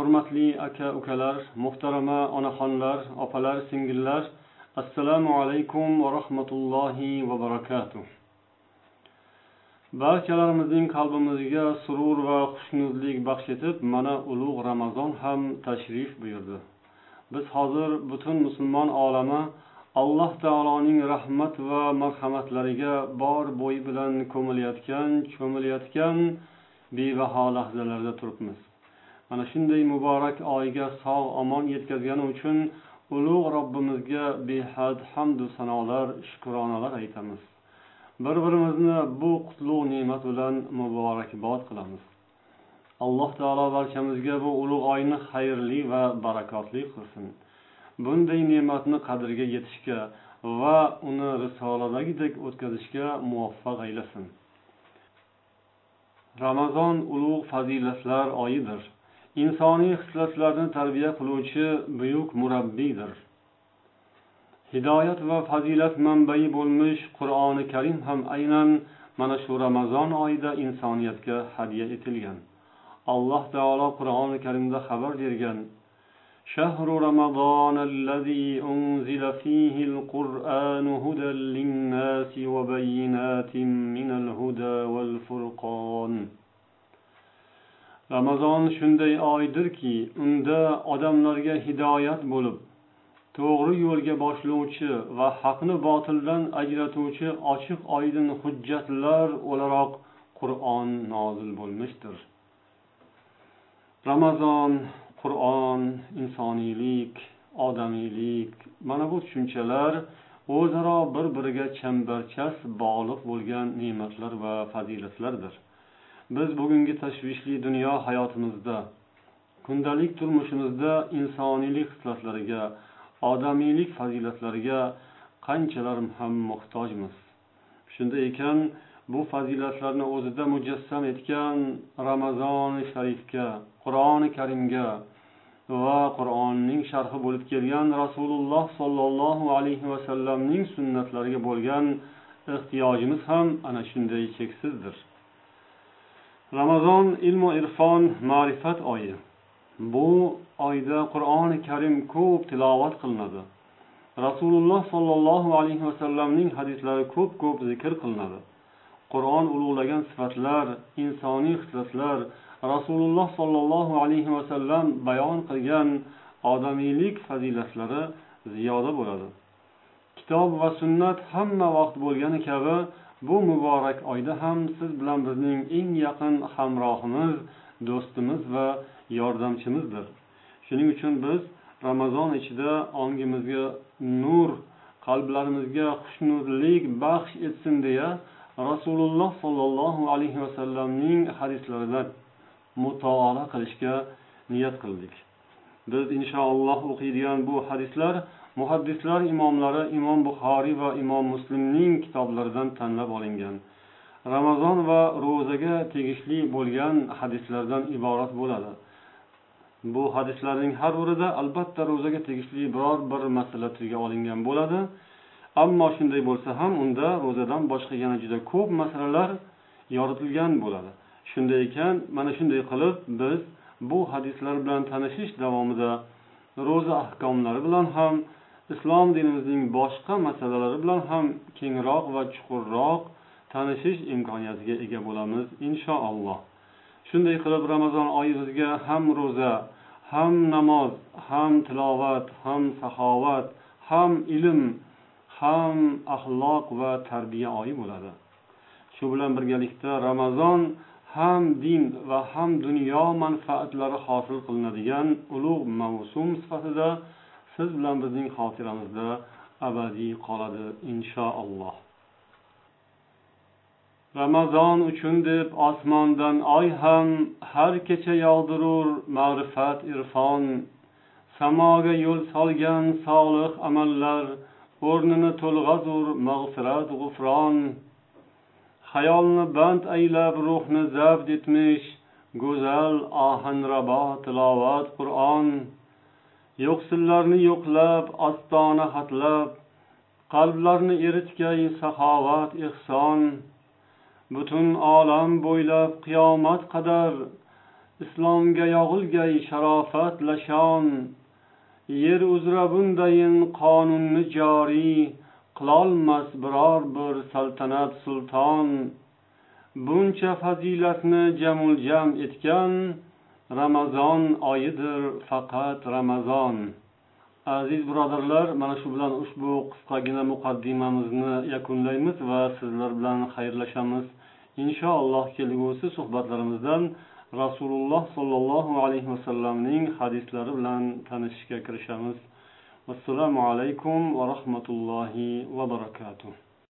hurmatli aka ukalar muhtarama onaxonlar opalar singillar assalomu alaykum va rahmatullohi va barakatuh. Barchalarimizning qalbimizga surur va xushnudlik baxsh etib mana ulug' ramazon ham tashrif buyurdi. Biz hozir butun musulmon olami alloh taoloning rahmat va marhamatlariga bor bo'yi bilan ko'milayotgan cho'milayotgan bebaho lahzalarda turibmiz. Mana shunday muborak oyga sog' omon yetkazgani uchun ulug' robbimizga behad hamdu sanolar shukronalar aytamiz. Bir birimizni bu qutlug' ne'mat bilan muborakbod qilamiz. Alloh taolo barchamizga bu ulug' oyni xayrli va barakotli qilsin. Bunday ne'matni qadriga yetishga va uni risoladagidek o'tkazishga muvaffaq aylasin. Ramazon ulug' fazilatlar oyidir. insoniy xislatlarni tarbiya qiluvchi buyuk murabbiydir hidoyat va fazilat manbai bo'lmish qur'oni karim ham aynan mana shu ramazon oyida insoniyatga hadya etilgan alloh taolo qur'oni karimda xabar bergan شهر رمضان الذي أنزل فيه القرآن هدى للناس وبينات من الهدى والفرقان ramazon shunday oydirki unda odamlarga hidoyat bo'lib to'g'ri yo'lga boshlovchi va haqni botildan ajratuvchi ochiq oydin hujjatlar o'laroq qur'on nozil bo'lmishdir. Ramazon qur'on insoniylik odamiylik mana bu tushunchalar o'zaro bir biriga chambarchas bog'liq bo'lgan ne'matlar va fazilatlardir. Biz bugungi tashvishli dunyo hayotimizda kundalik turmushimizda insoniylik xislatlariga odamiylik fazilatlariga qanchalar ham muhtojmiz. Shunday ekan bu fazilatlarni o'zida mujassam etgan ramazoni sharifga qur'oni karimga va qur'onning sharhi bo'lib kelgan rasululloh sollallohu alayhi vasallamning sunnatlariga bo'lgan ehtiyojimiz ham ana shunday cheksizdir. Ramazon ilmu irfon ma'rifat oyi. Bu oyda qur'oni karim ko'p tilovat qilinadi. Rasululloh sollallohu alayhi vasallamning hadislari ko'p ko'p zikr qilinadi. Qur'on ulug'lagan sifatlar insoniy xislatlar rasululloh sollallohu alayhi vasallam bayon qilgan odamiylik fazilatlari ziyoda bo'ladi. Kitob va sunnat hamma vaqt bo'lgani kabi bu muborak oyda ham siz bilan bizning eng yaqin hamrohimiz do'stimiz va yordamchimizdir. Shuning uchun biz ramazon ichida ongimizga nur qalblarimizga xushnudlik baxsh etsin deya rasululloh sollallohu alayhi vasallamning hadislaridan mutolaa qilishga niyat qildik. Biz inshaalloh o'qiydigan bu hadislar muhaddislar imomlari imom buxoriy va imom muslimning kitoblaridan tanlab olingan. Ramazon va ro'zaga tegishli bo'lgan hadislardan iborat bo'ladi. Bu hadislarning har birida albatta ro'zaga tegishli biror bir masala tilga olingan bo'ladi. Ammo shunday bo'lsa ham unda ro'zadan boshqa yana juda ko'p masalalar yoritilgan bo'ladi. Shunday ekan mana shunday qilib biz bu hadislar bilan tanishish davomida ro'za ahkomlari bilan ham islom dinimizning boshqa masalalari bilan ham kengroq va chuqurroq tanishish imkoniyatiga ega bo'lamiz inshaalloh shunday qilib ramazon oyi bizga ham ro'za ham namoz ham tilovat ham saxovat ham ilm ham axloq va tarbiya oyi bo'ladi. Shu bilan birgalikda ramazon ham din va ham dunyo manfaatlari hosil qilinadigan ulug' mavsum sifatida siz bilan bizning xotiramizda abadiy qoladi inshaalloh. Ramazon uchun deb osmondan oy ham har kecha yog'dirur ma'rifat irfon. Samoga yo'l solgan solih amallar o'rnini to'lg'azur mag'firat g'ufron. Xayolni band aylab ruhni zabt etmish go'zal ohanrabo tilovat qur'on. Yo'qsillarni yo'qlab ostona hatlab qalblarni eritgay saxovat ehson. Butun olam bo'ylab qiyomat qadar islomga yog'ilgay sharofat lashon yer uzra bundayin qonunni joriy qilolmas biror bir saltanat sulton. Buncha fazilatni jamuljam etgan ramazon oyidir faqat ramazon. Aziz birodarlar mana shu bilan ushbu qisqagina muqaddimamizni yakunlaymiz va sizlar bilan xayrlashamiz. Inshaalloh kelgusi suhbatlarimizdan rasululloh sollallohu alayhi vasallamning hadislari bilan tanishishga kirishamiz. Assalomu alaykum va rahmatullohi va barakatuh.